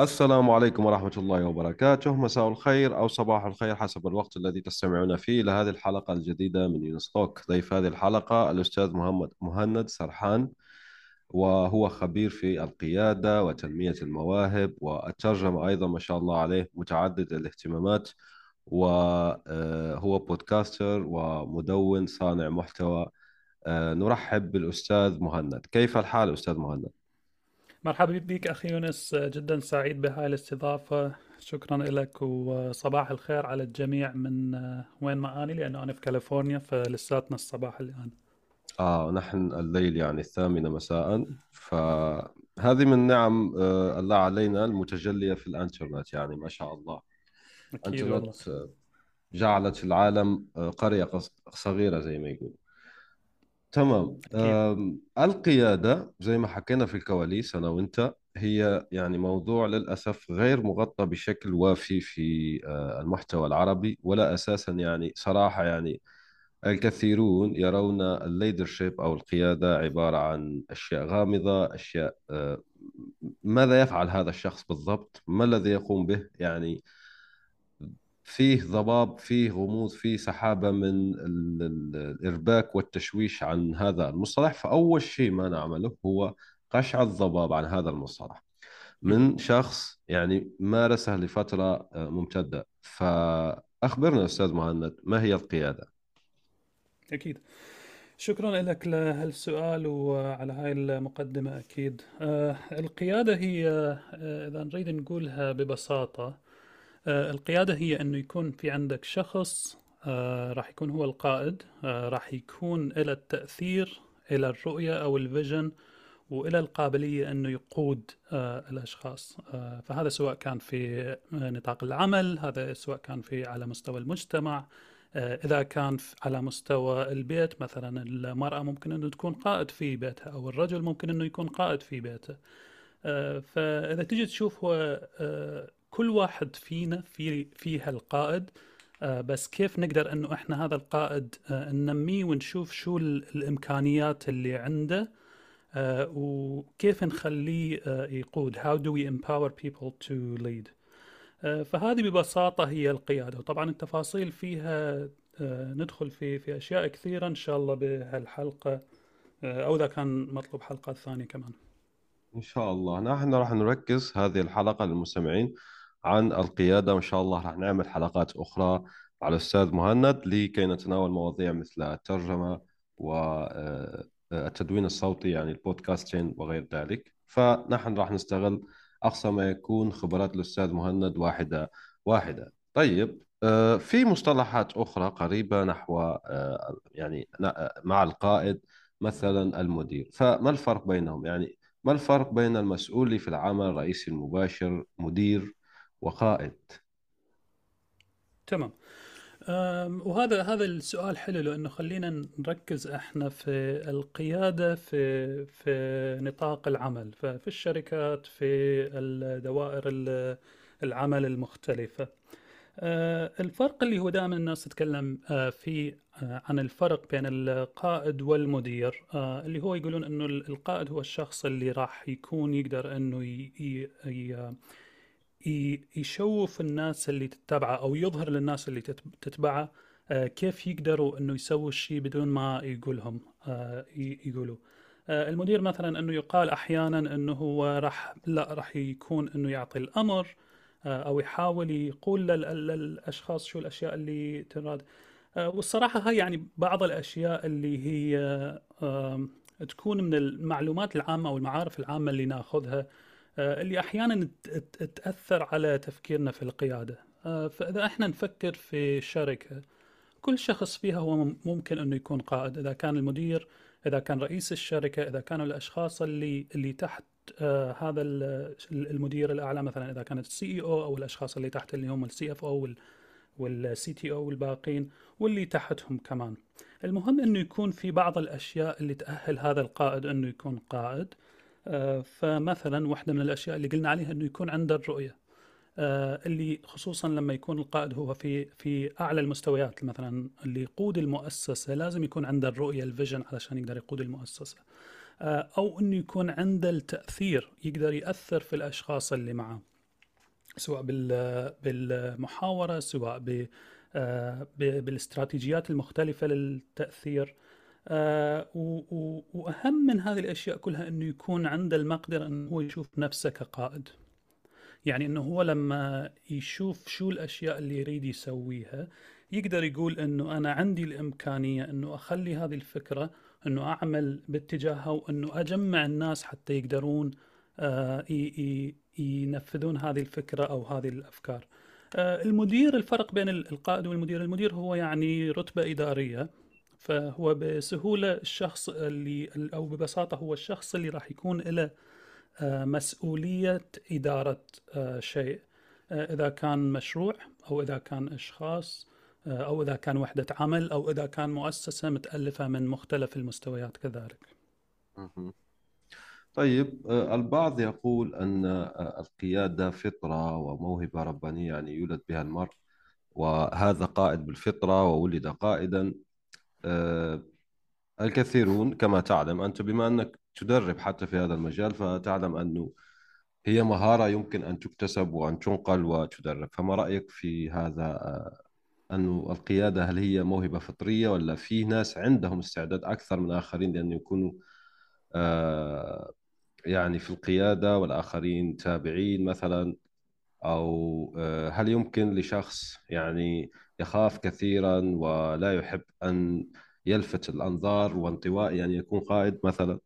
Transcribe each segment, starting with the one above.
السلام عليكم ورحمة الله وبركاته. مساء الخير أو صباح الخير حسب الوقت الذي تستمعون فيه لهذه الحلقة الجديدة من يونستوك ضيف هذه الحلقة الأستاذ محمد مهند سرحان وهو خبير في القيادة وتنمية المواهب والترجمة أيضا ما شاء الله عليه متعدد الاهتمامات وهو بودكاستر ومدون صانع محتوى. آه، نرحب بالأستاذ مهند. كيف الحال أستاذ مهند؟ مرحبا بك أخي يونس. جدا سعيد بهاي الاستضافة. شكرا لك وصباح الخير على الجميع من وين ما أنا لأنه أنا في كاليفورنيا فلساتنا الصباح الآن. آه نحن الليل يعني الثامنة مساء. فهذه من نعم آه الله علينا المتجلية في الإنترنت يعني ما شاء الله. أكيد الإنترنت آه، جعلت العالم آه، قرية صغيرة زي ما يقول تمام. القيادة زي ما حكينا في الكواليس أنا وأنت هي يعني موضوع للأسف غير مغطى بشكل وافي في آه، المحتوى العربي ولا أساسا يعني صراحة يعني الكثيرون يرون الليدرشيب أو القيادة عبارة عن أشياء غامضة أشياء آه، ماذا يفعل هذا الشخص بالضبط؟ ما الذي يقوم به؟ يعني فيه ضباب فيه غموض فيه سحابة من الإرباك والتشويش عن هذا المصطلح. فأول شيء ما نعمله هو قشع الضباب عن هذا المصطلح من شخص يعني مارسه لفترة آه، ممتدة. فأخبرنا أستاذ مهند ما هي القيادة؟ أكيد. شكرا لك لهالسؤال وعلى هاي المقدمة أكيد. آه القيادة هي آه إذا نريد نقولها ببساطة آه، القيادة هي أنه يكون في عندك شخص آه، راح يكون هو القائد آه، راح يكون له التأثير إلى الرؤية أو الفيجن وإلى القابلية أنه يقود الأشخاص. فهذا سواء كان في نطاق العمل هذا سواء كان في على مستوى المجتمع إذا كان على مستوى البيت مثلا المرأة ممكن أنه تكون قائد في بيتها أو الرجل ممكن أنه يكون قائد في بيته. فإذا تجي تشوف هو كل واحد فينا في فيها القائد آه، بس كيف نقدر إنه إحنا هذا القائد آه، ننميه ونشوف شو الإمكانيات اللي عنده آه، وكيف نخليه يقود. How do we empower people to lead فهذه ببساطة هي القيادة. وطبعا التفاصيل فيها ندخل في في أشياء كثيرة إن شاء الله بهالحلقة أو إذا كان مطلوب حلقات ثانية كمان. إن شاء الله. نحن راح نركز هذه الحلقة للمستمعين. عن القيادة. وإن شاء الله راح نعمل حلقات أخرى مع الأستاذ مهند لكي نتناول مواضيع مثل الترجمة والتدوين الصوتي يعني البودكاستين وغير ذلك. فنحن راح نستغل أقصى ما يكون خبرات الأستاذ مهند واحدة واحدة. طيب آه، في مصطلحات أخرى قريبة نحو آه، يعني مع القائد مثلا المدير. فما الفرق بينهم؟ يعني ما الفرق بين المسؤول في العمل رئيسي المباشر مدير؟ وقائد. تمام. وهذا هذا السؤال حلو لأنه خلينا نركز إحنا في القيادة في في نطاق العمل ففي الشركات في الدوائر العمل المختلفة. أه، الفرق اللي هو دائما الناس تتكلم أه، فيه أه، عن الفرق بين القائد والمدير. اللي هو يقولون إنه القائد هو الشخص اللي راح يكون يقدر إنه يشوف الناس اللي تتبعه أو يظهر للناس اللي تتبعه آه، كيف يقدروا إنه يسووا الشيء بدون ما يقولهم آه، يقولوا. آه، المدير مثلا إنه يقال أحيانا إنه هو راح لا راح يكون إنه يعطي الأمر أو يحاول يقول للأشخاص شو الأشياء اللي تراد. والصراحة هاي يعني بعض الأشياء اللي هي تكون من المعلومات العامة أو المعارف العامة اللي ناخذها اللي أحيانا تأثر على تفكيرنا في القيادة. آه، فإذا إحنا نفكر في شركة كل شخص فيها هو ممكن إنه يكون قائد. إذا كان المدير إذا كان رئيس الشركة إذا كانوا الأشخاص اللي اللي تحت آه، هذا ال- المدير الأعلى مثلا. إذا كانت ال CEO أو الأشخاص اللي تحت اللي هم ال CFO وال CTO والباقين واللي تحتهم كمان. المهم إنه يكون في بعض الأشياء اللي تأهل هذا القائد إنه يكون قائد. آه، فمثلا واحدة من الأشياء اللي قلنا عليها إنه يكون عنده الرؤية. آه، اللي خصوصا لما يكون القائد هو في في أعلى المستويات مثلا اللي يقود المؤسسة لازم يكون عنده الرؤية الفيجن علشان يقدر يقود المؤسسة. آه، أو إنه يكون عنده التأثير يقدر يأثر في الأشخاص اللي معه سواء بال- بالمحاورة سواء آه، بالاستراتيجيات المختلفة للتأثير. آه، وأهم من هذه الأشياء كلها إنه يكون عنده المقدرة إنه هو يشوف نفسه كقائد. يعني إنه هو لما يشوف شو الأشياء اللي يريد يسويها يقدر يقول إنه أنا عندي الإمكانية إنه أخلي هذه الفكرة إنه أعمل باتجاهها وإنه أجمع الناس حتى يقدرون آه، ينفذون هذه الفكرة أو هذه الأفكار. آه، المدير الفرق بين ال- القائد والمدير، المدير هو يعني رتبة إدارية. فهو بسهولة الشخص اللي أو ببساطة هو الشخص اللي راح يكون له آه، مسؤولية إدارة آه، شيء. آه، إذا كان مشروع أو إذا كان أشخاص أو إذا كان وحدة عمل أو إذا كان مؤسسة متألفة من مختلف المستويات كذلك. طيب البعض يقول أن القيادة فطرة وموهبة ربانية يعني يولد بها المرء وهذا قائد بالفطرة وولد قائدا. الكثيرون كما تعلم أنت بما أنك تدرب حتى في هذا المجال فتعلم أنه هي مهارة يمكن أن تكتسب وأن تنقل وتدرب. فما رأيك في هذا؟ آه، أنه القيادة هل هي موهبة فطرية ولا في ناس عندهم استعداد أكثر من آخرين لأن يكونوا آه، يعني في القيادة والآخرين تابعين مثلا؟ أو آه، هل يمكن لشخص يعني يخاف كثيرا ولا يحب أن يلفت الأنظار وانطوائي أن يكون قائد مثلا.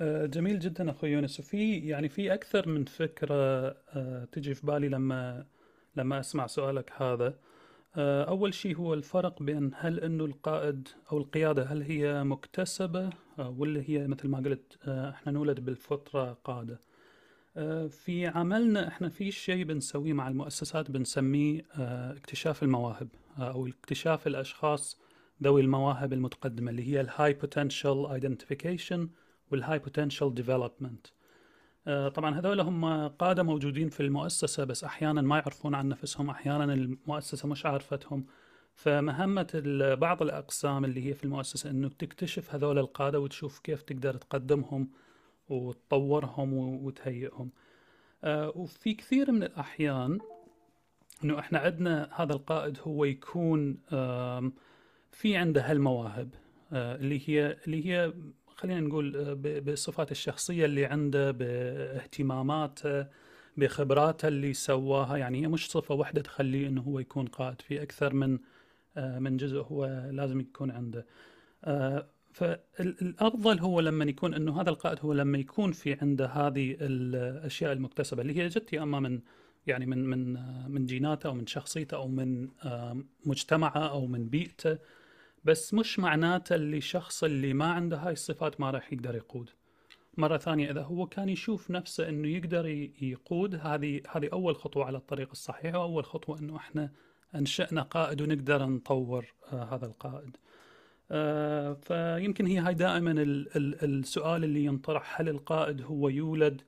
آه، جميل جدا أخوي يونس. وفي يعني في أكثر من فكرة آه، تجي في بالي لما لما أسمع سؤالك هذا. آه، أول شيء هو الفرق بين هل أنه القائد أو القيادة هل هي مكتسبة آه، ولا هي مثل ما قلت إحنا نولد بالفطرة قادة. آه، في عملنا إحنا في شيء بنسويه مع المؤسسات بنسميه آه، اكتشاف المواهب آه، أو اكتشاف الأشخاص ذوي المواهب المتقدمة اللي هي ال high potential identification وال high potential development طبعا هذول هم قادة موجودين في المؤسسة بس أحيانا ما يعرفون عن نفسهم أحيانا المؤسسة مش عارفتهم. فمهمة بعض الأقسام اللي هي في المؤسسة إنه تكتشف هذول القادة وتشوف كيف تقدر تقدمهم وتطورهم وتهيئهم. آه، وفي كثير من الأحيان إنه إحنا عندنا هذا القائد هو يكون في عنده هالمواهب آه، اللي هي اللي هي خلينا نقول آه، بالصفات الشخصية اللي عنده باهتماماته بخبراته اللي سواها. يعني هي مش صفة واحدة تخليه إنه هو يكون قائد. في أكثر من من جزء هو لازم يكون عنده. فالأفضل هو لما يكون أنه هذا القائد هو لما يكون في عنده هذه الأشياء المكتسبة اللي هي جت يا أما من يعني من من من جيناته أو من شخصيته أو من مجتمعه أو من بيئته بس مش معناته اللي شخص اللي ما عنده هاي الصفات ما راح يقدر يقود مرة ثانية إذا هو كان يشوف نفسه إنه يقدر يقود هذه هذه أول خطوة على الطريق الصحيح وأول خطوة إنه إحنا أنشأنا قائد ونقدر نطور آه هذا القائد. آه فيمكن هي هاي دائما ال ال السؤال اللي ينطرح هل القائد هو يولد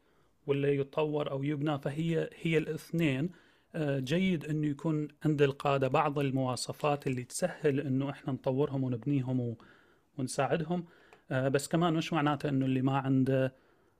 ولا يطور أو يبنى فهي هي الاثنين آه جيد إنه يكون عند القادة بعض المواصفات اللي تسهل إنه إحنا نطورهم ونبنيهم ونساعدهم آه، بس كمان مش معناته إنه اللي ما عنده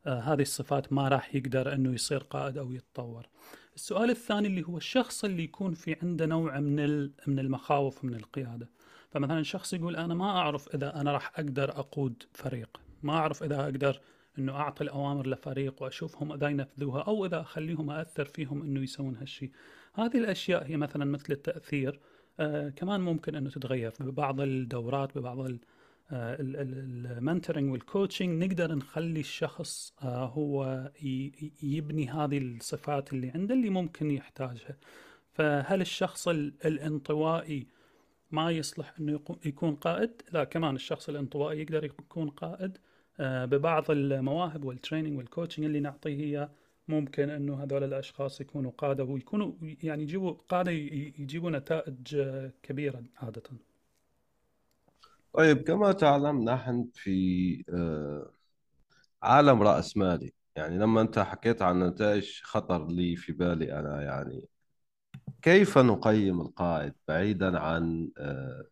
هذه الصفات ما راح يقدر إنه يصير قائد أو يتطور. السؤال الثاني اللي هو الشخص اللي يكون في عنده نوع من من المخاوف من القيادة. فمثلا شخص يقول أنا ما أعرف إذا أنا راح أقدر أقود فريق، ما أعرف إذا أقدر إنه أعطي الأوامر لفريق وأشوفهم إذا ينفذوها أو إذا أخليهم أأثر فيهم إنه يسوون هالشيء. هذه الأشياء هي مثلا مثل التأثير آه كمان ممكن إنه تتغير ببعض الدورات ببعض ال mentoring وال coaching نقدر نخلي الشخص آه، هو يبني هذه الصفات اللي عنده اللي ممكن يحتاجها. فهل الشخص ال- الانطوائي ما يصلح إنه يكون قائد لا كمان الشخص الانطوائي يقدر يكون قائد آه، ببعض المواهب وال training وال coaching اللي نعطيه هي ممكن إنه هذول الأشخاص يكونوا قادة ويكونوا يعني يجيبوا قادة يجيبوا نتائج آه، كبيرة عادة. طيب كما تعلم نحن في آه، عالم رأسمالي يعني لما أنت حكيت عن نتائج خطر لي في بالي أنا يعني كيف نقيم القائد بعيدا عن آه،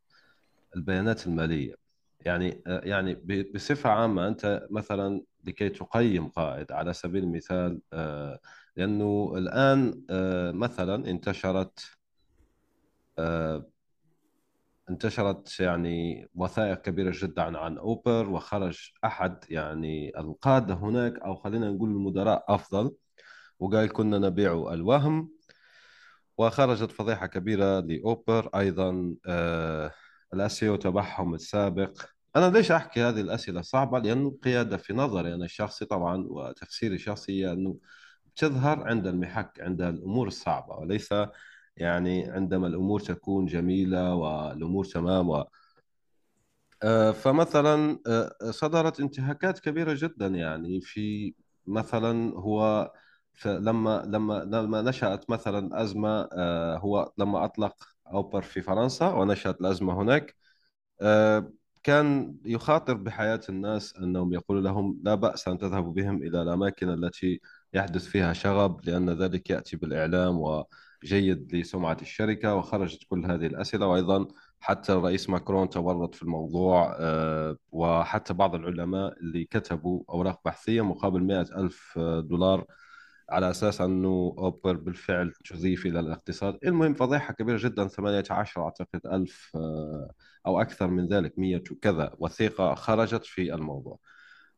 البيانات المالية؟ يعني آه، يعني بصفة عامة أنت مثلا لكي تقيم قائد على سبيل المثال لأنه الآن مثلا انتشرت انتشرت يعني وثائق كبيرة جدا عن أوبر وخرج أحد يعني القادة هناك أو خلينا نقول المدراء أفضل وقال كنا نبيع الوهم. وخرجت فضيحة كبيرة لأوبر أيضا آه الأسيو تبعهم السابق. أنا ليش أحكي هذه الأسئلة صعبة؟ لأنه القيادة في نظري أنا الشخصي طبعا وتفسيري الشخصي أنه تظهر عند المحك عند الأمور الصعبة وليس يعني عندما الأمور تكون جميلة والأمور تمام و... آه، فمثلا آه، صدرت انتهاكات كبيرة جدا يعني في مثلا هو لما لما لما نشأت مثلا أزمة آه، هو لما أطلق أوبر في فرنسا ونشأت الأزمة هناك كان يخاطر بحياة الناس أنهم يقول لهم لا بأس أن تذهبوا بهم إلى الأماكن التي يحدث فيها شغب لأن ذلك يأتي بالإعلام و جيد لسمعة الشركة وخرجت كل هذه الأسئلة. وأيضا حتى الرئيس ماكرون تورط في الموضوع آه، وحتى بعض العلماء اللي كتبوا أوراق بحثية مقابل مئة ألف دولار على أساس أنه أوبر بالفعل تضيف إلى الاقتصاد. المهم فضيحة كبيرة جدا 18 أعتقد ألف آه، أو أكثر من ذلك 100 وكذا وثيقة خرجت في الموضوع.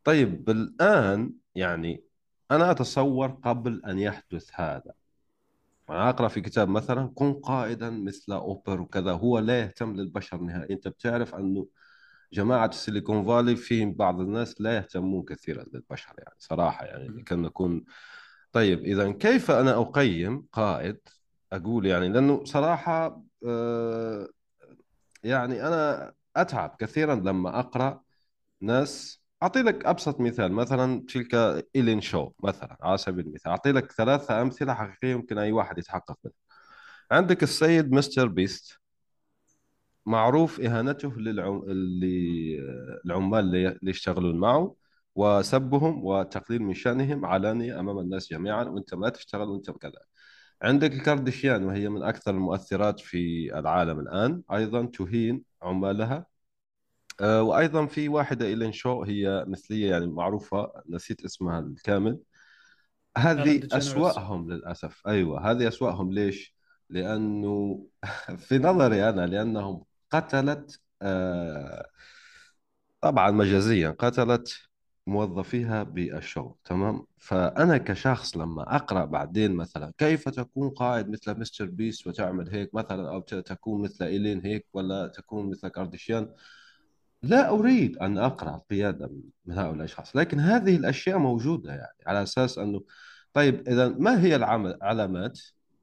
طيب الآن يعني أنا أتصور قبل أن يحدث هذا أنا أقرأ في كتاب مثلا كن قائدا مثل أوبر وكذا هو لا يهتم للبشر نهائيا. أنت بتعرف أنه جماعة السيليكون فالي فيهم بعض الناس لا يهتمون كثيرا للبشر يعني صراحة يعني كان نكون طيب إذا كيف أنا أقيم قائد؟ أقول يعني لأنه صراحة آه يعني أنا أتعب كثيرا لما أقرأ ناس. أعطي لك أبسط مثال مثلا تلك إيلين شو مثلا على سبيل المثال. أعطي لك ثلاثة أمثلة حقيقية يمكن أي واحد يتحقق منها. عندك السيد مستر بيست. معروف إهانته للعم... للعمال اللي يشتغلون معه. وسبهم وتقليل من شأنهم علانية أمام الناس جميعا وأنت ما تشتغل وأنت كذا عندك الكاردشيان وهي من أكثر المؤثرات في العالم الآن أيضا تهين عمالها. آه، وأيضا في واحدة إيلين شو هي مثلية يعني معروفة نسيت اسمها الكامل. هذه أسوأهم للأسف. أيوه هذه أسوأهم. ليش؟ لأنه في نظري أنا لأنهم قتلت آه، طبعا مجازيا قتلت موظفيها بالشغل تمام؟ فأنا كشخص لما أقرأ بعدين مثلا كيف تكون قائد مثل مستر بيست وتعمل هيك مثلا أو تكون مثل إيلون هيك ولا تكون مثل كارديشيان؟ لا أريد أن أقرأ القيادة من هؤلاء الأشخاص لكن هذه الأشياء موجودة يعني على أساس أنه طيب إذا ما هي العلامات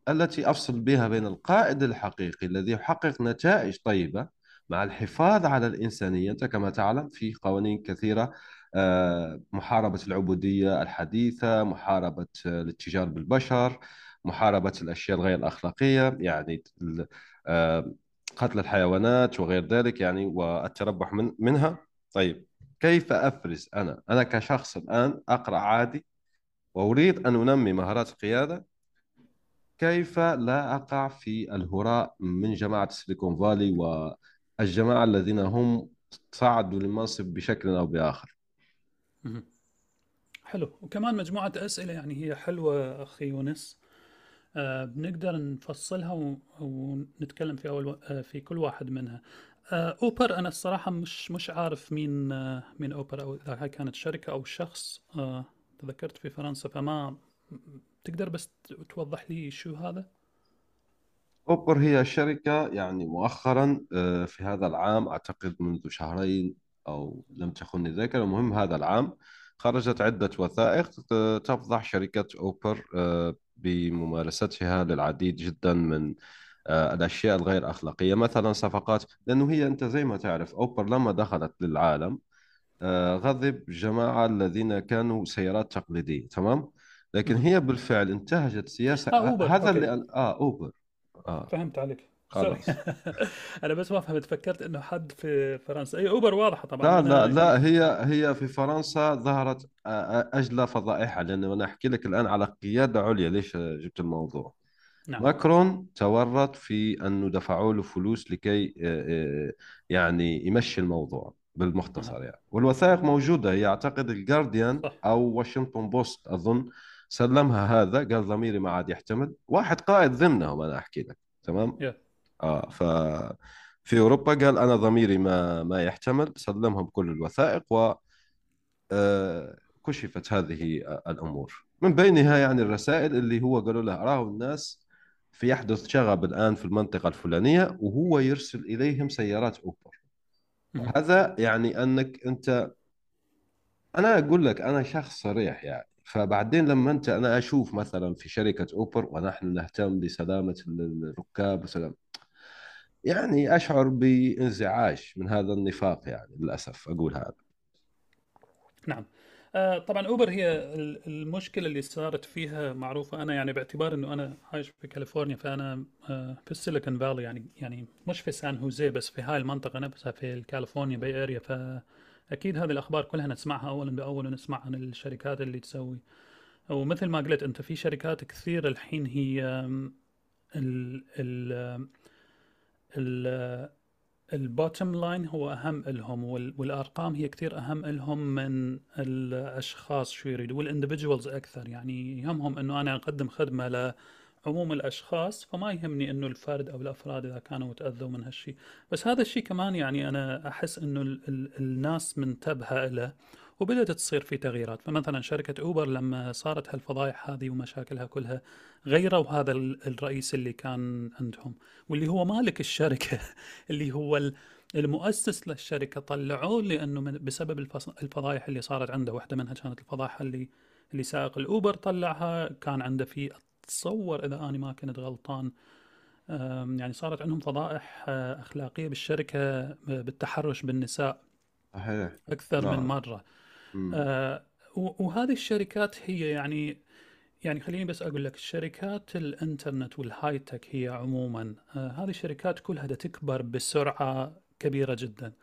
التي أفصل بها بين القائد الحقيقي الذي يحقق نتائج طيبة مع الحفاظ على الإنسانية؟ أنت كما تعلم في قوانين كثيرة آه، محاربة العبودية الحديثة محاربة الاتجار بالبشر محاربة الأشياء الغير الأخلاقية يعني آه، قتل الحيوانات وغير ذلك يعني والتربح من منها. طيب كيف أفرز أنا؟ أنا كشخص الآن أقرأ عادي وأريد أن أنمي مهارات القيادة. كيف لا أقع في الهراء من جماعة السيليكون فالي والجماعة الذين هم صعدوا للمنصب بشكل أو بآخر؟ حلو. وكمان مجموعة أسئلة يعني هي حلوة أخي يونس. آه، بنقدر نفصلها ونتكلم في أول آه، في كل واحد منها. آه، أوبر أنا الصراحة مش مش عارف مين مين أوبر أو إذا كانت شركة أو شخص. تذكرت في فرنسا فما تقدر بس توضح لي شو هذا؟ أوبر هي شركة يعني مؤخرا في هذا العام أعتقد منذ شهرين أو لم تخني الذاكره المهم هذا العام خرجت عدة وثائق تفضح شركة أوبر بممارستها للعديد جدا من آه، الأشياء الغير أخلاقية. مثلا صفقات لأنه هي أنت زي ما تعرف أوبر لما دخلت للعالم آه، غضب جماعة الذين كانوا سيارات تقليدية تمام؟ لكن هي بالفعل انتهجت سياسة. آه أوبر. هذا أوكي. اللي آه أوبر. آه. فهمت عليك. خلاص. أنا بس ما فهمت فكرت إنه حد في فرنسا؟ أي أوبر واضحة طبعا. لا لا أنا لا يعني هي هي في فرنسا ظهرت آه، آه، أجلى فضائحها لأنه أنا أحكي لك الآن على قيادة عليا ليش جبت الموضوع؟ نعم. ماكرون تورط في أنه دفعوا له فلوس لكي آه، يعني يمشي الموضوع. بالمختصر يعني. والوثائق موجودة هي أعتقد الجارديان صح. أو واشنطن بوست أظن سلمها هذا قال ضميري ما عاد يحتمل. واحد قائد ضمنهم أنا أحكي لك تمام؟ يا. آه ف في أوروبا قال أنا ضميري ما ما يحتمل سلمهم كل الوثائق و آه، كشفت هذه الأمور. من بينها يعني الرسائل اللي هو قالوا له أراه الناس في يحدث شغب الآن في المنطقة الفلانية وهو يرسل إليهم سيارات مهم. هذا يعني أنك أنت أنا أقول لك أنا شخص صريح يعني. فبعدين لما أنت أنا أشوف مثلا في شركة أوبر ونحن نهتم بسلامة الركاب وسلام يعني أشعر بانزعاج من هذا النفاق يعني للأسف أقول هذا. نعم. آه، طبعا أوبر هي ال- المشكلة اللي صارت فيها معروفة. أنا يعني باعتبار إنه أنا عايش في كاليفورنيا فأنا آه، في ال Silicon Valley يعني يعني مش في سان هوزي بس في هاي المنطقة نفسها في ال California Bay Area فأكيد هذه الأخبار كلها نسمعها اولا باول ونسمع عن الشركات اللي تسوي. ومثل ما قلت أنت في شركات كثير الحين هي ال ال ال ال bottom line هو أهم لهم وال- والأرقام هي كثير أهم لهم من الأشخاص شو يريدوا وال individuals أكثر. يعني يهمهم إنه أنا أقدم خدمة لعموم الأشخاص فما يهمني إنه الفرد أو الأفراد إذا كانوا تأذوا من هالشيء بس هذا الشيء كمان يعني إنه ال ال الناس منتبهة له. وبدأت تصير في تغييرات. فمثلا شركة أوبر لما صارت هالفضايح هذه ومشاكلها كلها غيروا هذا ال- الرئيس اللي كان عندهم واللي هو مالك الشركة اللي هو ال- المؤسس للشركة. طلعوه لأنه من بسبب الفضايح اللي صارت عنده. واحدة منها كانت الفضايح اللي اللي سائق الأوبر طلعها. كان عنده في أتصور إذا أنا ما كنت غلطان يعني صارت عندهم فضائح آه، أخلاقية بالشركة آه، بالتحرش بالنساء أكثر من نعم. مم. آه، وهذه الشركات هي يعني يعني خليني بس أقول لك الشركات الإنترنت والهاي تك هي عموما آه، هذه الشركات كلها تكبر بسرعة كبيرة جدا.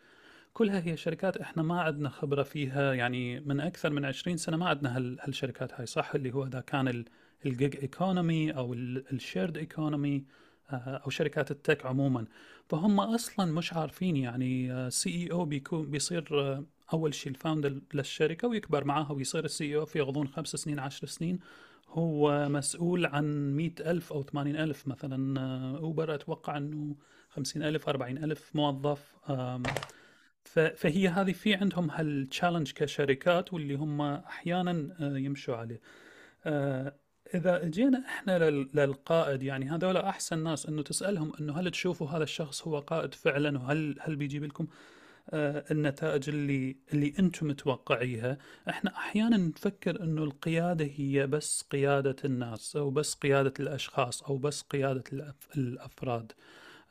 كلها هي شركات إحنا ما عندنا خبرة فيها يعني من أكثر من 20 سنة ما عندنا هال- هالشركات هاي صح؟ اللي هو إذا كان ال gig economy أو ال shared economy أو شركات ال tech عموما. فهم أصلا مش عارفين يعني CEO بيكون بيصير أول شيء ال founder للشركة ويكبر معاها ويصير ال CEO في غضون خمس سنين عشر سنين. هو مسؤول عن مئة ألف أو ثمانين ألف مثلا. آه، أوبر أتوقع أنه خمسين ألف أربعين ألف موظف. فهي هذه في عندهم هال challenge كشركات واللي هم أحيانا آه، يمشوا عليه. آه، إذا جينا إحنا لل- للقائد يعني هذول أحسن ناس إنه تسألهم إنه هل تشوفوا هذا الشخص هو قائد فعلا؟ وهل هل بيجيب لكم النتائج اللي اللي أنتم متوقعيها. إحنا أحيانا نفكر إنه القيادة هي بس قيادة الناس أو بس قيادة الأشخاص أو بس قيادة الأفراد.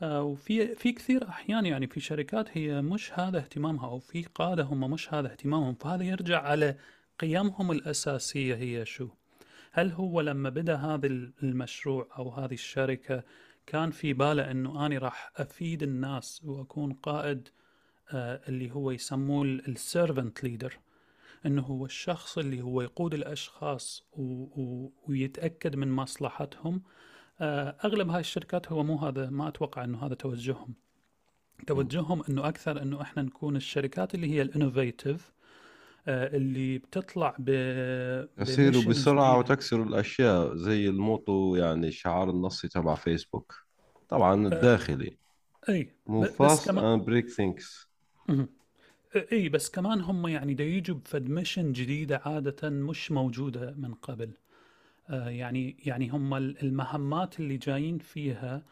آه، وفي في كثير أحيان يعني في شركات هي مش هذا اهتمامها أو في قادة هم مش هذا اهتمامهم. فهذا يرجع على قيمهم الأساسية هي شو؟ هل هو لما بدأ هذا المشروع أو هذه الشركة كان في باله إنه أني راح أفيد الناس وأكون قائد آه، اللي هو يسموه ال servant leader إنه هو الشخص اللي هو يقود الأشخاص. ويتأكد من مصلحتهم. آه، أغلب هاي الشركات هو مو هذا ما أتوقع إنه هذا توجههم. توجههم إنه أكثر إنه إحنا نكون الشركات اللي هي ال innovative اللي بتطلع ب بسرعة جديده وتكسروا الأشياء زي ال motto يعني الشعار النصي تبع فيسبوك طبعا آه، الداخلي إي move ب- بس fast كمان and break things. إي بس كمان هم يعني دا يجوا بفد mission جديدة عادة مش موجودة من قبل. آه، يعني يعني هم ال- المهمات اللي جايين فيها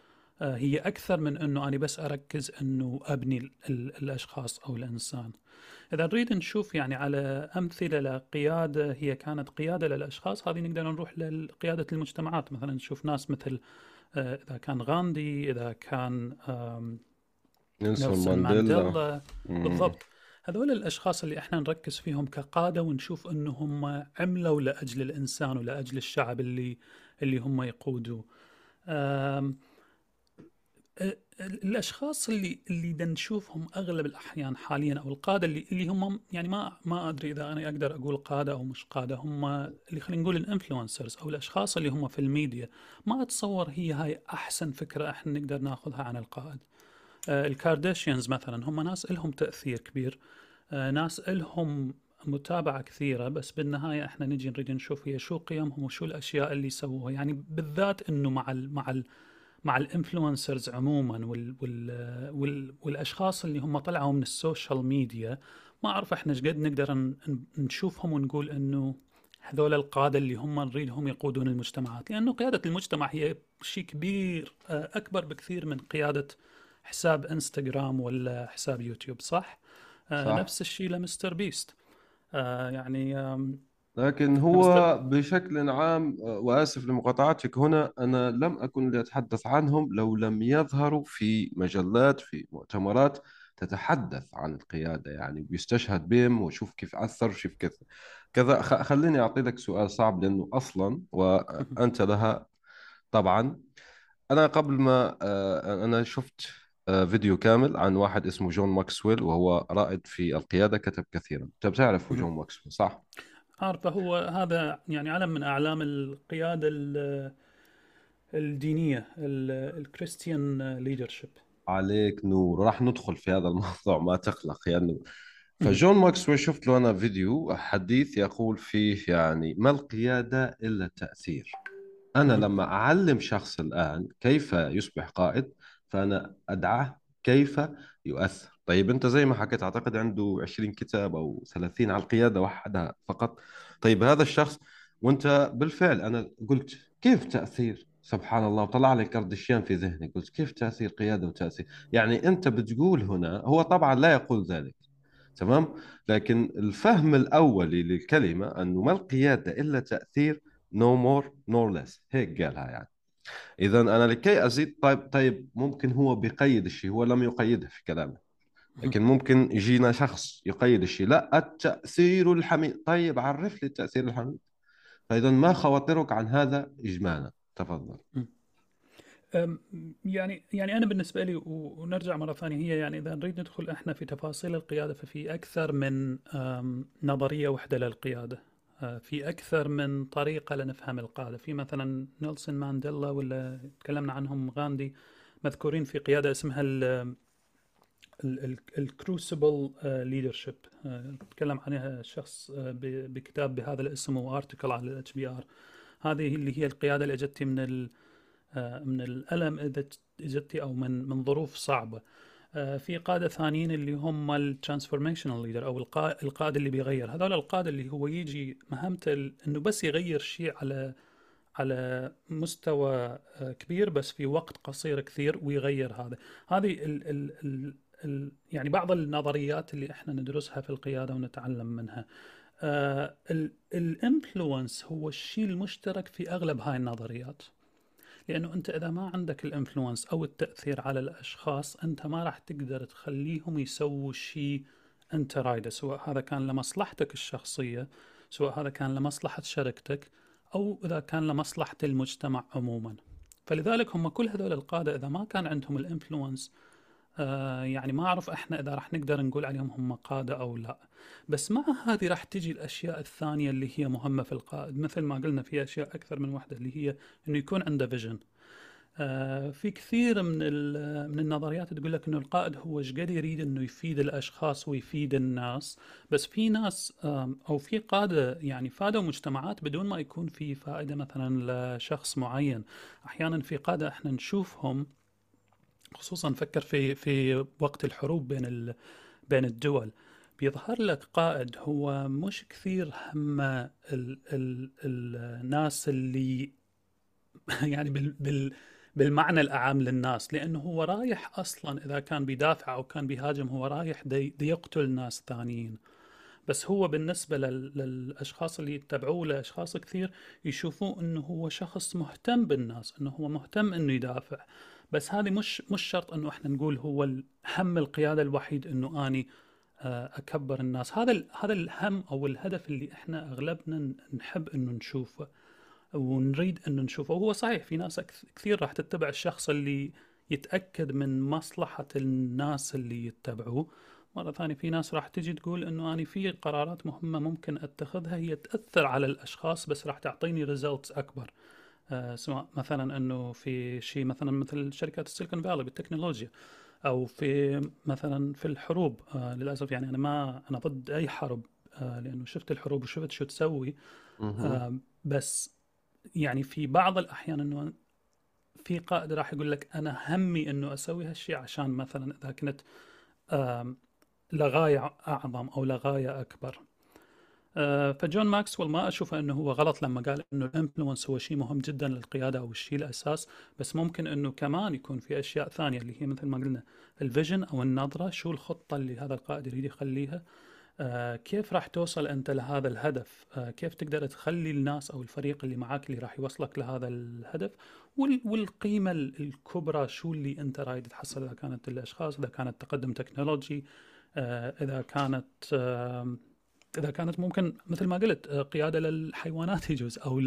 آه، هي أكثر من أنه أنا بس أركز أنه أبني ال- ال- الأشخاص أو الإنسان. إذا نريد نشوف يعني على أمثلة لقيادة هي كانت قيادة للأشخاص هذه نقدر نروح لقيادة المجتمعات. مثلا نشوف ناس مثل آه، إذا كان غاندي إذا كان نيلسون مانديلا. بالضبط. هذول الأشخاص اللي إحنا نركز فيهم كقادة ونشوف انه هم عملوا لأجل الإنسان ولأجل الشعب اللي اللي هم يقودوه. الأشخاص اللي اللي نشوفهم أغلب الأحيان حاليا أو القادة اللي اللي هم يعني ما ما أدري إذا أنا أقدر أقول قادة أو مش قادة هم اللي خلينا نقول ال influencers أو الأشخاص اللي هم في الميديا. ما أتصور هي هاي أحسن فكرة إحنا نقدر ناخذها عن القائد الكارداشيانز مثلا هم ناس لهم تأثير كبير آه، ناس لهم متابعة كثيرة بس بالنهاية إحنا نجي نريد نشوف هي شو قيمهم وشو الأشياء اللي سووها. يعني بالذات إنه مع ال مع ال مع ال influencers عموما وال وال وال والأشخاص اللي هم طلعوا من ال social media ما أعرف إحنا إيش قد نقدر نشوفهم ونقول إنه هذول القادة اللي هم نريدهم يقودون المجتمعات. لأنه قيادة المجتمع هي شيء كبير آه، أكبر بكثير من قيادة حساب انستغرام ولا حساب يوتيوب صح؟ آه، صح. نفس الشيء لمستر بيست آه، يعني لكن هو بشكل عام وآسف لمقاطعتك هنا أنا لم أكن لأتحدث عنهم لو لم يظهروا في مجلات في مؤتمرات تتحدث عن القيادة يعني بيستشهد بهم وشوف كيف أثر شوف كذا كذا خليني أعطي لك سؤال صعب لأنه أصلا وأنت لها طبعا أنا قبل ما آه، أنا شفت آه، فيديو كامل عن واحد اسمه جون ماكسويل وهو رائد في القيادة كتب كثيرا. أنت بتعرف جون ماكسويل صح؟ عارفه هو هذا يعني علم من أعلام القيادة الدينية ال Christian leadership. عليك نور. راح ندخل في هذا الموضوع ما تقلق. يعني فجون ماكسويل شفت له أنا فيديو حديث يقول فيه يعني ما القيادة إلا التاثير أنا لما أعلم شخص الآن كيف يصبح قائد فأنا أدعاه كيف يؤثر. طيب أنت زي ما حكيت أعتقد عنده 20 كتاب أو 30 على القيادة وحدها فقط. طيب هذا الشخص وأنت بالفعل أنا قلت كيف تأثير؟ سبحان الله وطلع لي كردشيان في ذهني قلت كيف تأثير قيادة وتأثير؟ يعني أنت بتقول هنا هو طبعا لا يقول ذلك تمام؟ لكن الفهم الأولي للكلمة أنه ما القيادة إلا تأثير no more nor less هيك قالها يعني. اذا أنا لكي أزيد طيب طيب ممكن هو بيقيد الشيء هو لم يقيده في كلامه. لكن ممكن يجينا شخص يقيد الشيء لا التأثير الحميد. طيب عرف لي التأثير الحميد. فإذا ما خواطرك عن هذا إجمالا؟ تفضل. يعني يعني أنا بالنسبة لي ونرجع مرة ثانية هي يعني إذا نريد ندخل إحنا في تفاصيل القيادة ففي أكثر من نظرية وحدة للقيادة. في أكثر من طريقة لنفهم القادة. في مثلا نيلسون مانديلا ولا تكلمنا عنهم غاندي مذكورين في قيادة اسمها ال crucible leadership تكلم عنها شخص آه، بكتاب بهذا الاسم و article على ال HBR هذه اللي هي القيادة اللي اجتي من آه، من الألم إذا اجتي أو من من ظروف صعبة. في قادة ثانيين اللي هم ال transformational leader أو القائد اللي بيغير. هذول القادة اللي هو يجي مهمته إنه بس يغير شيء على على مستوى كبير بس في وقت قصير كثير ويغير هذا. هذه ال ال ال يعني بعض النظريات اللي إحنا ندرسها في القيادة ونتعلم منها. آه ال influence هو الشيء المشترك في أغلب هاي النظريات. لأنه أنت إذا ما عندك ال influence أو التأثير على الأشخاص أنت ما راح تقدر تخليهم يسووا شيء أنت رايده سواء هذا كان لمصلحتك الشخصية سواء هذا كان لمصلحة شركتك أو إذا كان لمصلحة المجتمع عموما. فلذلك هم كل هذول القادة إذا ما كان عندهم ال influence آه، يعني ما أعرف إحنا إذا راح نقدر نقول عليهم هم قادة أو لا. بس مع هذه راح تجي الأشياء الثانية اللي هي مهمة في القائد مثل ما قلنا في أشياء أكثر من واحدة اللي هي إنه يكون عنده فيجن آه في كثير من من النظريات تقول لك إنه القائد هو إيش قد يريد إنه يفيد الأشخاص ويفيد الناس. بس في ناس أو في قادة يعني فادوا مجتمعات بدون ما يكون في فائدة مثلا لشخص معين. أحيانا في قادة إحنا نشوفهم خصوصا فكر في في وقت الحروب بين بين الدول. بيظهر لك قائد هو مش كثير هم ال ال الناس اللي يعني بال بال بالمعنى الأعم للناس لأنه هو رايح أصلا إذا كان بيدافع أو كان بيهاجم هو رايح دي, دي يقتل ناس ثانيين. بس هو بالنسبة للأشخاص اللي يتبعوه لأشخاص كثير يشوفوه أنه هو شخص مهتم بالناس أنه هو مهتم أنه يدافع. بس هذه مش مش شرط إنه إحنا نقول هو هم القيادة الوحيد إنه أني آه، أكبر الناس. هذا هذا الهم أو الهدف اللي إحنا أغلبنا نحب إنه نشوفه ونريد إنه نشوفه. وهو صحيح في ناس كثير راح تتبع الشخص اللي يتأكد من مصلحة الناس اللي يتبعوه. مرة ثانية في ناس راح تجي تقول إنه أنا في قرارات مهمة ممكن أتخذها هي تأثر على الأشخاص بس راح تعطيني ريزلتس أكبر. آه، سواء مثلا إنه في شيء مثلا مثل شركات السيليكون فالي بالتكنولوجيا أو في مثلا في الحروب. آه، للأسف يعني أنا ما أنا ضد أي حرب آه، لأنه شفت الحروب وشفت شو تسوي. آه، بس يعني في بعض الأحيان إنه في قائد راح يقول لك أنا همي إنه أسوي هالشيء عشان مثلا إذا كنت آم، لغاية أعظم أو لغاية أكبر. آه، فجون ماكسويل ما أشوفه إنه هو غلط لما قال إنه ال influence هو شيء مهم جدا للقيادة أو الشيء الأساس بس ممكن إنه كمان يكون في أشياء ثانية اللي هي مثل ما قلنا ال vision أو النظرة شو الخطة اللي هذا القائد يريد يخليها؟ آه، كيف راح توصل أنت لهذا الهدف؟ آه، كيف تقدر تخلي الناس أو الفريق اللي معاك اللي راح يوصلك لهذا الهدف؟ وال- والقيمة ال- الكبرى شو اللي أنت رايد تحصل إذا كانت الأشخاص إذا كانت تقدم technology إذا كانت إذا كانت ممكن مثل ما قلت آه، قيادة للحيوانات يجوز أو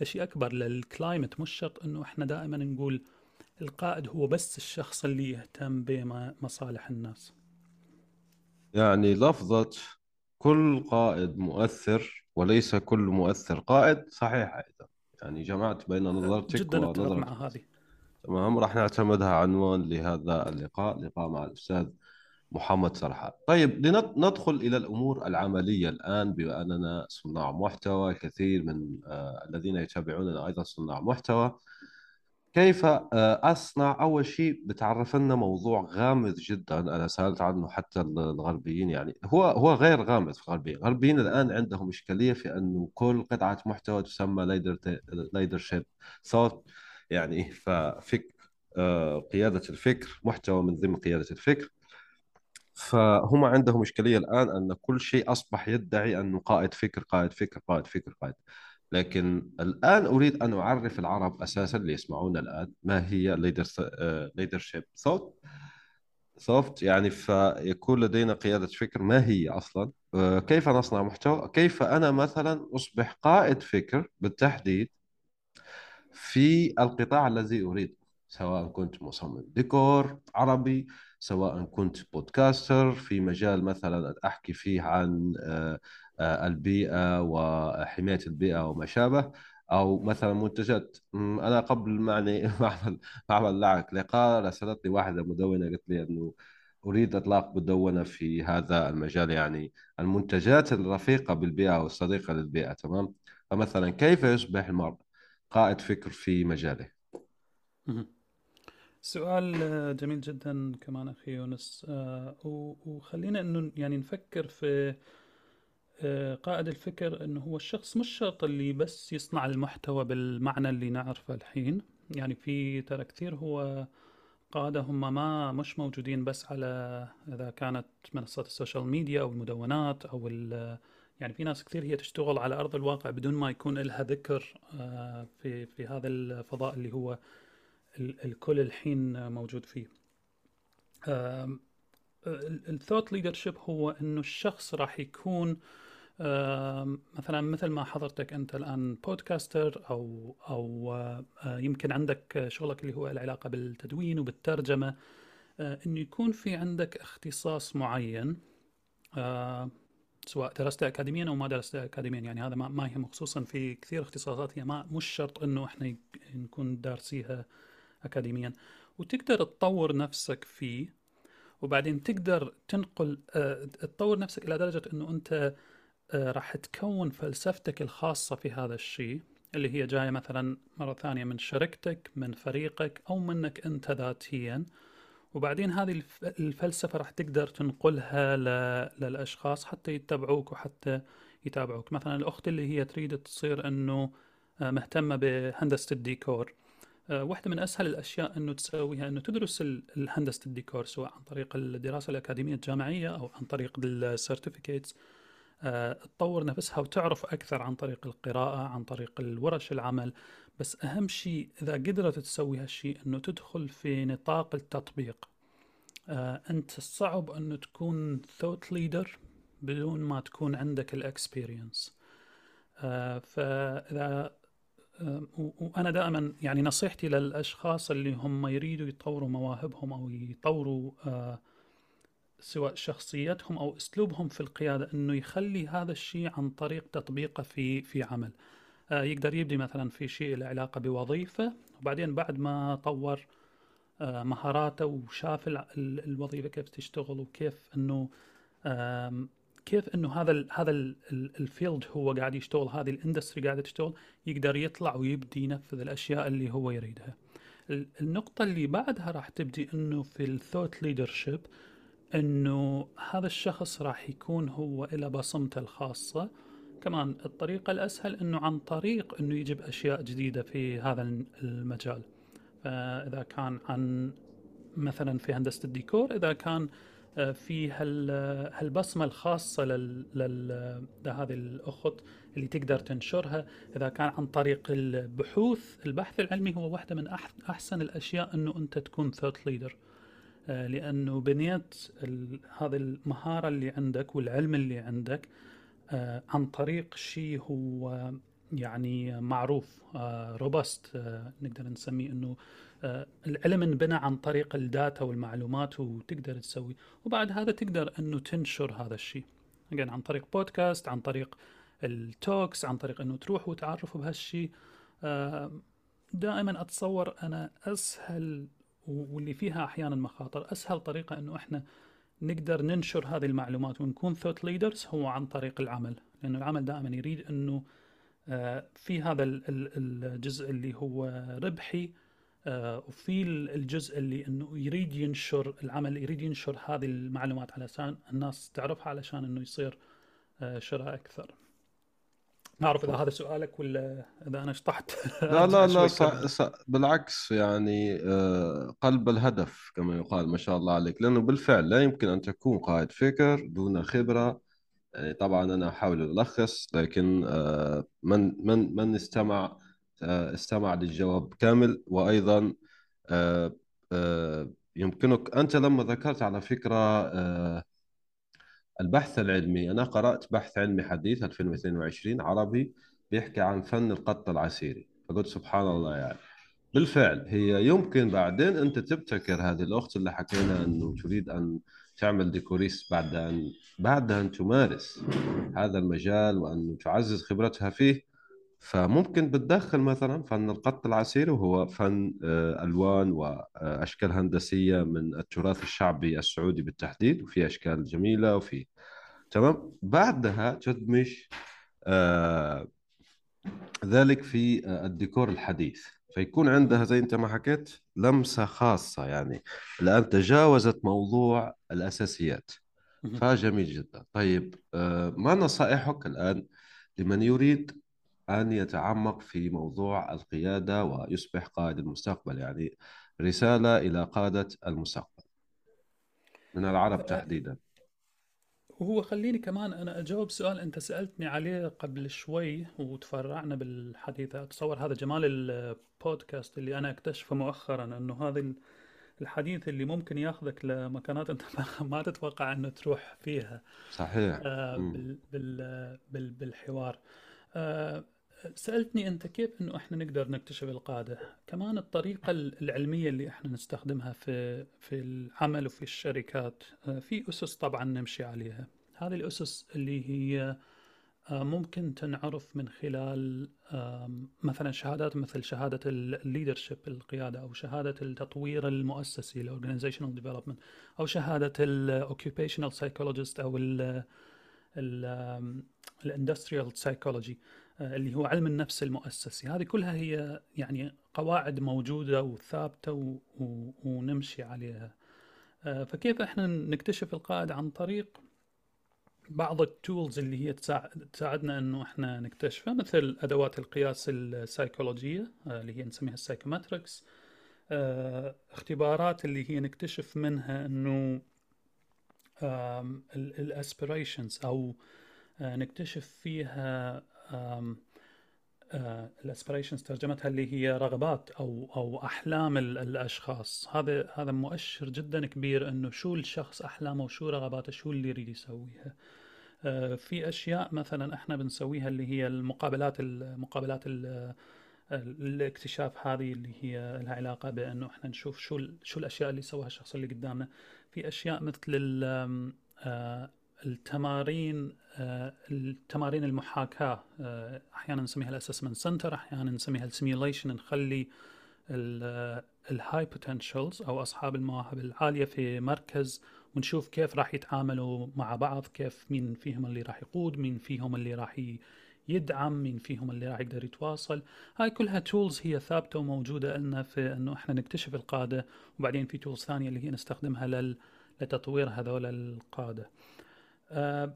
لشيء أكبر للكلايمت مش شرط إنه إحنا دائما نقول القائد هو بس الشخص اللي يهتم بمصالح الناس. يعني لفظة كل قائد مؤثر وليس كل مؤثر قائد صحيح أيضا. يعني جمعت بين نظرتك جدا ونظرة مع هذه. تمام راح نعتمدها عنوان لهذا اللقاء لقاء مع الأستاذ محمد سرحان طيب لندخل إلى الأمور العملية الآن بما أننا صناع محتوى كثير من آه الذين يتابعوننا أيضا صناع محتوى. كيف آه، أصنع؟ أول شيء بتعرف لنا موضوع غامض جدا. أنا سألت عنه حتى الغربيين يعني. هو هو غير غامض في الغربيين الغربيين الآن عندهم إشكالية في أنه كل قطعة محتوى تسمى leadership thought. يعني ففكر آه، قيادة الفكر محتوى من ضمن قيادة الفكر. فهم عندهم إشكالية الآن أن كل شيء أصبح يدعي أنه قائد فكر قائد فكر قائد فكر قائد. لكن الآن أريد أن أعرف العرب أساسا اللي يسمعون الآن ما هي leadership thought. ثوفت يعني فيكون لدينا قيادة فكر ما هي أصلا؟ آه، كيف نصنع محتوى؟ كيف أنا مثلا أصبح قائد فكر بالتحديد في القطاع الذي أريد سواء كنت مصمم ديكور عربي سواء كنت بودكاستر في مجال مثلا أحكي فيه عن آه، آه، البيئة وحماية البيئة وما شابه أو مثلا منتجات. م، أنا قبل معني معمل معمل لعك لقاء راسلتني واحدة مدونة قالت لي أنه أريد إطلاق مدونة في هذا المجال يعني المنتجات الرفيقة بالبيئة والصديقة للبيئة تمام؟ فمثلا كيف يصبح المرء؟ قائد فكر في مجاله. سؤال آه، جميل جدا كمان أخي يونس. آه، وخلينا إنه يعني نفكر في آه، قائد الفكر إنه هو الشخص مش شرط اللي بس يصنع المحتوى بالمعنى اللي نعرفه الحين. يعني في ترى كثير هو قادة هم ما مش موجودين بس على إذا كانت منصات ال social media أو المدونات ال يعني في ناس كثير هي تشتغل على أرض الواقع بدون ما يكون لها ذكر في في هذا الفضاء اللي هو الكل الحين موجود فيه. الثوت ليدرشيب هو إنه الشخص راح يكون مثلا مثل ما حضرتك أنت الآن بودكاستر أو أو يمكن عندك شغلك اللي هو العلاقة بالتدوين وبالترجمة إنه يكون في عندك اختصاص معين سواء درسته اكاديميا أو ما درسته اكاديميا. يعني هذا ما, يهم خصوصا في كثير اختصاصات هي ما مش شرط إنه إحنا نكون دارسيها اكاديميا وتقدر تطور نفسك فيه. وبعدين تقدر تنقل آه، تطور نفسك إلى درجة إنه أنت آه، راح تكون فلسفتك الخاصة في هذا الشيء اللي هي جاية مثلا مرة ثانية من شركتك من فريقك أو منك أنت ذاتيا. وبعدين هذه الف- الفلسفة راح تقدر تنقلها للأشخاص حتى يتبعوك وحتى يتابعوك. مثلا الأخت اللي هي تريد تصير أنه آه، مهتمة بهندسة الديكور. واحدة من أسهل الأشياء أنه تسويها أنه تدرس ال- الهندسة الديكور سواء عن طريق الدراسة الأكاديمية الجامعية أو عن طريق ال certificates تطور نفسها وتعرف أكثر عن طريق القراءة عن طريق الورش العمل. بس أهم شيء إذا قدرت تسوي هالشيء أنه تدخل في نطاق التطبيق. آه، أنت صعب أنه تكون thought leader بدون ما تكون عندك ال experience فإذا آه، وأنا دائما يعني نصيحتي للأشخاص اللي هم يريدوا يطوروا مواهبهم أو يطوروا آه، سواء شخصيتهم أو أسلوبهم في القيادة إنه يخلي هذا الشيء عن طريق تطبيقه في في عمل. يقدر يبدي مثلا في شيء له علاقة بوظيفة وبعدين بعد ما طور آه، مهاراته وشاف الوظيفة كيف تشتغل وكيف إنه كيف إنه هذا ال هذا ال field هو قاعد يشتغل هذه ال industry قاعدة تشتغل يقدر يطلع ويبدي ينفذ الأشياء اللي هو يريدها. النقطة اللي بعدها راح تبدي إنه في ال thought leadership إنه هذا الشخص راح يكون هو له بصمته الخاصة كمان الطريقة الأسهل إنه عن طريق إنه يجيب أشياء جديدة في هذا المجال. فإذا كان عن مثلا في هندسة الديكور إذا كان في هالبصمة الخاصة لهذه الأخت اللي تقدر تنشرها. إذا كان عن طريق البحوث البحث العلمي هو واحدة من أحسن الأشياء إنه أنت تكون ثوت ليدر آه، لأنه بنيت هذه المهارة اللي عندك والعلم اللي عندك آه، عن طريق شيء هو يعني معروف robust آه، آه، نقدر نسميه إنه آه، العلم انبنى عن طريق ال data والمعلومات وتقدر تسوي. وبعد هذا تقدر انه تنشر هذا الشيء. عن طريق بودكاست عن طريق ال talks عن طريق انه تروح وتعرفوا بهالشيء. دائما أتصور أنا أسهل واللي فيها أحيانا مخاطر. أسهل طريقة إنه إحنا نقدر ننشر هذه المعلومات ونكون ثوت ليدرز هو عن طريق العمل. لأنه العمل دائما يريد إنه آه، في هذا الجزء اللي هو ربحي آه، وفي الجزء اللي إنه يريد ينشر العمل يريد ينشر هذه المعلومات علشان الناس تعرفها علشان إنه يصير آه، شراء أكثر. ما أعرف إذا هذا سؤالك ولا إذا أنا شطحت. لا لا لا صح صح. بالعكس يعني قلب الهدف كما يقال ما شاء الله عليك. لأنه بالفعل لا يمكن أن تكون قائد فكر دون خبرة. يعني طبعا أنا أحاول ألخص لكن آه، من من من استمع آه، استمع للجواب كامل. وأيضا آه، يمكنك أنت لما ذكرت على فكرة البحث العلمي أنا قرأت بحث علمي حديث 2022 عربي بيحكي عن فن القط العسيري. فقلت سبحان الله يعني. بالفعل هي يمكن بعدين أنت تبتكر هذه الأخت اللي حكينا إنه تريد أن تعمل ديكوريس بعد أن بعد أن تمارس هذا المجال وأن تعزز خبرتها فيه. فممكن بتدخل مثلا فن القط العسيري وهو فن آه، ألوان وأشكال هندسية من التراث الشعبي السعودي بالتحديد وفي أشكال جميلة وفي تمام؟ بعدها تدمج آه، ذلك في آه، الديكور الحديث. فيكون عندها زي أنت ما حكيت لمسة خاصة يعني. الآن تجاوزت موضوع الأساسيات. فجميل جدا. طيب آه، ما نصائحك الآن لمن يريد أن يتعمق في موضوع القيادة ويصبح قائد المستقبل يعني رسالة إلى قادة المستقبل. من العرب تحديدا. وهو خليني كمان أنا أجاوب سؤال أنت سألتني عليه قبل شوي وتفرعنا بالحديث. أتصور هذا جمال البودكاست اللي أنا أكتشفه مؤخرا أنه هذا الحديث اللي ممكن ياخذك لمكانات أنت ما تتوقع أنه تروح فيها. صحيح. آه بال بال بالحوار. آه سألتني أنت كيف أنه إحنا نقدر نكتشف القادة كمان الطريقة العلمية اللي إحنا نستخدمها في في العمل وفي الشركات آه، في أسس طبعا نمشي عليها. هذه الأسس اللي هي آه، ممكن تنعرف من خلال مثلا شهادات مثل شهادة ال leadership القيادة أو شهادة التطوير المؤسسي ال organizational development أو شهادة ال occupational psychologist أو ال industrial psychology اللي هو علم النفس المؤسسي هذه كلها هي يعني قواعد موجودة وثابتة. ونمشي عليها آه، فكيف إحنا نكتشف القائد عن طريق بعض ال tools اللي هي تساعدنا إنه إحنا نكتشفها مثل أدوات القياس السيكولوجية آه، اللي هي نسميها ال psychometrics اختبارات اللي هي نكتشف منها إنه ال aspirations أو نكتشف فيها ال aspirations ترجمتها اللي هي رغبات أو أو أحلام الأشخاص. هذا هذا مؤشر جدا كبير إنه شو الشخص أحلامه وشو رغباته شو اللي يريد يسويها. في أشياء مثلا إحنا بنسويها اللي هي المقابلات المقابلات الاكتشاف هذه اللي هي لها علاقة بأنه إحنا نشوف شو شو الأشياء اللي سواها الشخص اللي قدامنا. في أشياء مثل آه، التمارين آه، التمارين المحاكاة آه، أحيانا نسميها ال assessment center أحيانا نسميها ال simulation نخلي ال high potentials أو أصحاب المواهب العالية في مركز ونشوف كيف راح يتعاملوا مع بعض كيف مين فيهم اللي راح يقود مين فيهم اللي راح يدعم مين فيهم اللي راح يقدر يتواصل. هاي كلها tools هي ثابتة وموجودة لنا في إنه إحنا نكتشف القادة وبعدين في tools ثانية اللي هي نستخدمها لل... لتطوير هذول القادة. آه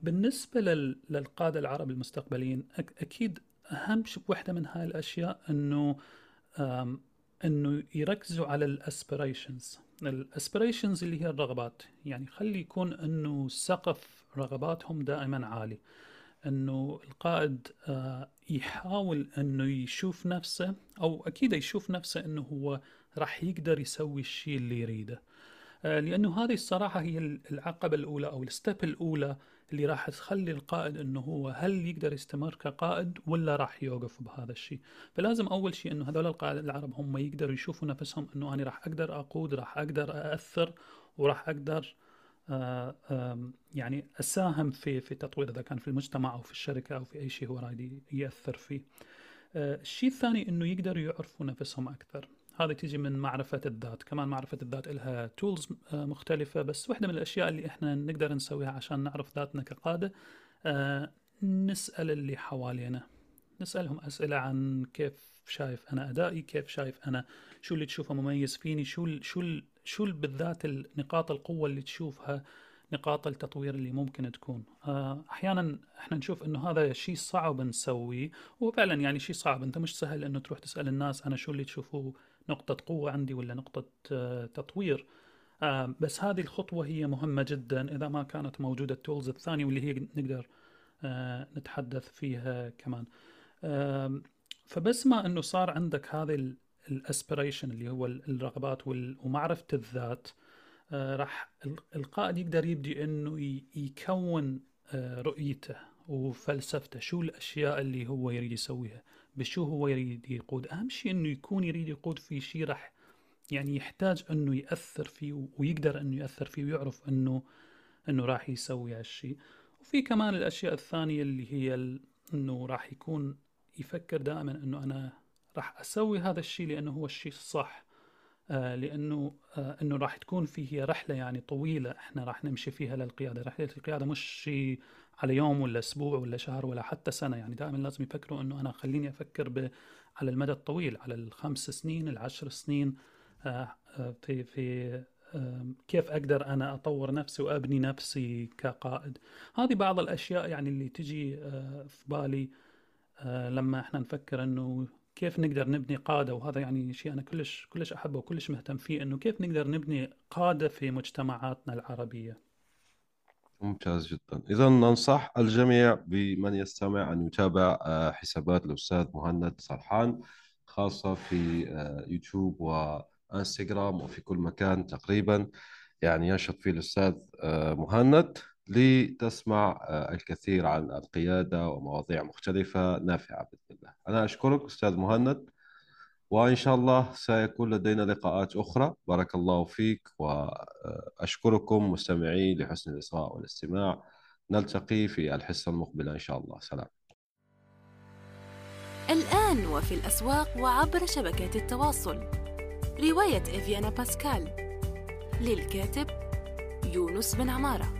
بالنسبة لل... للقادة العرب المستقبليين أك... أكيد أهم وحدة من هاي الأشياء أنه أنه يركزوا على ال aspirations ال aspirations اللي هي الرغبات. يعني خلي يكون أنه سقف رغباتهم دائما عالي. إنه القائد آه، يحاول إنه يشوف نفسه أو أكيد يشوف نفسه إنه هو راح يقدر يسوي الشيء اللي يريده. آه، لأنه هذه الصراحة هي العقبة الأولى أو ال step الأولى اللي راح تخلي القائد إنه هو هل يقدر يستمر كقائد ولا راح يوقف بهذا الشيء فلازم أول شيء إنه هذول القائد العرب هم يقدروا يشوفوا نفسهم إنه أنا راح أقدر أقود راح أقدر أأثر وراح أقدر آه، يعني أساهم في في تطوير إذا كان في المجتمع أو في الشركة أو في أي شيء هو رايد يأثر فيه. آه، الشيء الثاني إنه يقدروا يعرفوا نفسهم أكثر. هذه تيجي من معرفة الذات كمان معرفة الذات لها تولز آه، مختلفة بس واحدة من الأشياء اللي إحنا نقدر نسويها عشان نعرف ذاتنا كقادة. نسأل اللي حوالينا. نسألهم أسئلة عن كيف شايف أنا أدائي كيف شايف أنا شو اللي تشوفه مميز فيني شو شو شو بالذات نقاط القوة اللي تشوفها نقاط التطوير اللي ممكن تكون. آه، أحيانا إحنا نشوف إنه هذا شيء صعب نسويه وفعلا يعني شيء صعب. أنت مش سهل إنه تروح تسأل الناس أنا شو اللي تشوفوه. نقطة قوة عندي ولا نقطة آه، تطوير. آه، بس هذه الخطوة هي مهمة جدا إذا ما كانت موجودة التولز الثانية واللي هي نقدر نتحدث فيها كمان. فبس ما أنه صار عندك هذه الاسبريشن اللي هو الرغبات ومعرفة الذات آه، راح القائد يقدر يبدي إنه يكون آه، رؤيته وفلسفته شو الأشياء اللي هو يريد يسويها. بشو هو يريد يقود؟ أهم شيء إنه يكون يريد يقود في شيء راح يعني يحتاج إنه يأثر فيه ويقدر إنه يأثر فيه ويعرف انه إنه راح يسوي هالشيء وفي كمان الأشياء الثانية اللي هي إنه راح يكون يفكر دائما إنه أنا راح أسوي هذا الشيء لأنه هو الشيء الصح. آه لأنه آه إنه راح تكون فيه رحلة يعني طويلة إحنا راح نمشي فيها للقيادة، رحلة القيادة مش شيء على يوم ولا أسبوع ولا شهر ولا حتى سنة. يعني دائما لازم يفكروا إنه أنا خليني أفكر ب على المدى الطويل على الخمس سنين العشر سنين آه, آه، في في كيف أقدر أنا أطور نفسي وأبني نفسي كقائد. هذه بعض الأشياء يعني اللي تجي آه، في بالي لما إحنا نفكر إنه كيف نقدر نبني قادة. وهذا يعني شيء أنا كلش كلش أحبه وكلش مهتم فيه إنه كيف نقدر نبني قادة في مجتمعاتنا العربية. ممتاز جدا. إذا ننصح الجميع بمن يستمع أن يتابع آه، حسابات الأستاذ مهند سرحان خاصة في آه، يوتيوب وإنستغرام وفي كل مكان تقريبا. يعني ينشط فيه الأستاذ آه، مهند لتسمع الكثير عن القيادة ومواضيع مختلفة نافعة بإذن الله. أنا أشكرك أستاذ مهند. وإن شاء الله سيكون لدينا لقاءات أخرى. بارك الله فيك وأشكركم مستمعي لحسن الإصغاء والاستماع. نلتقي في الحصة المقبلة إن شاء الله. سلام. الآن وفي الأسواق وعبر شبكات التواصل. رواية إفيانا باسكال للكاتب يونس بن عمارة.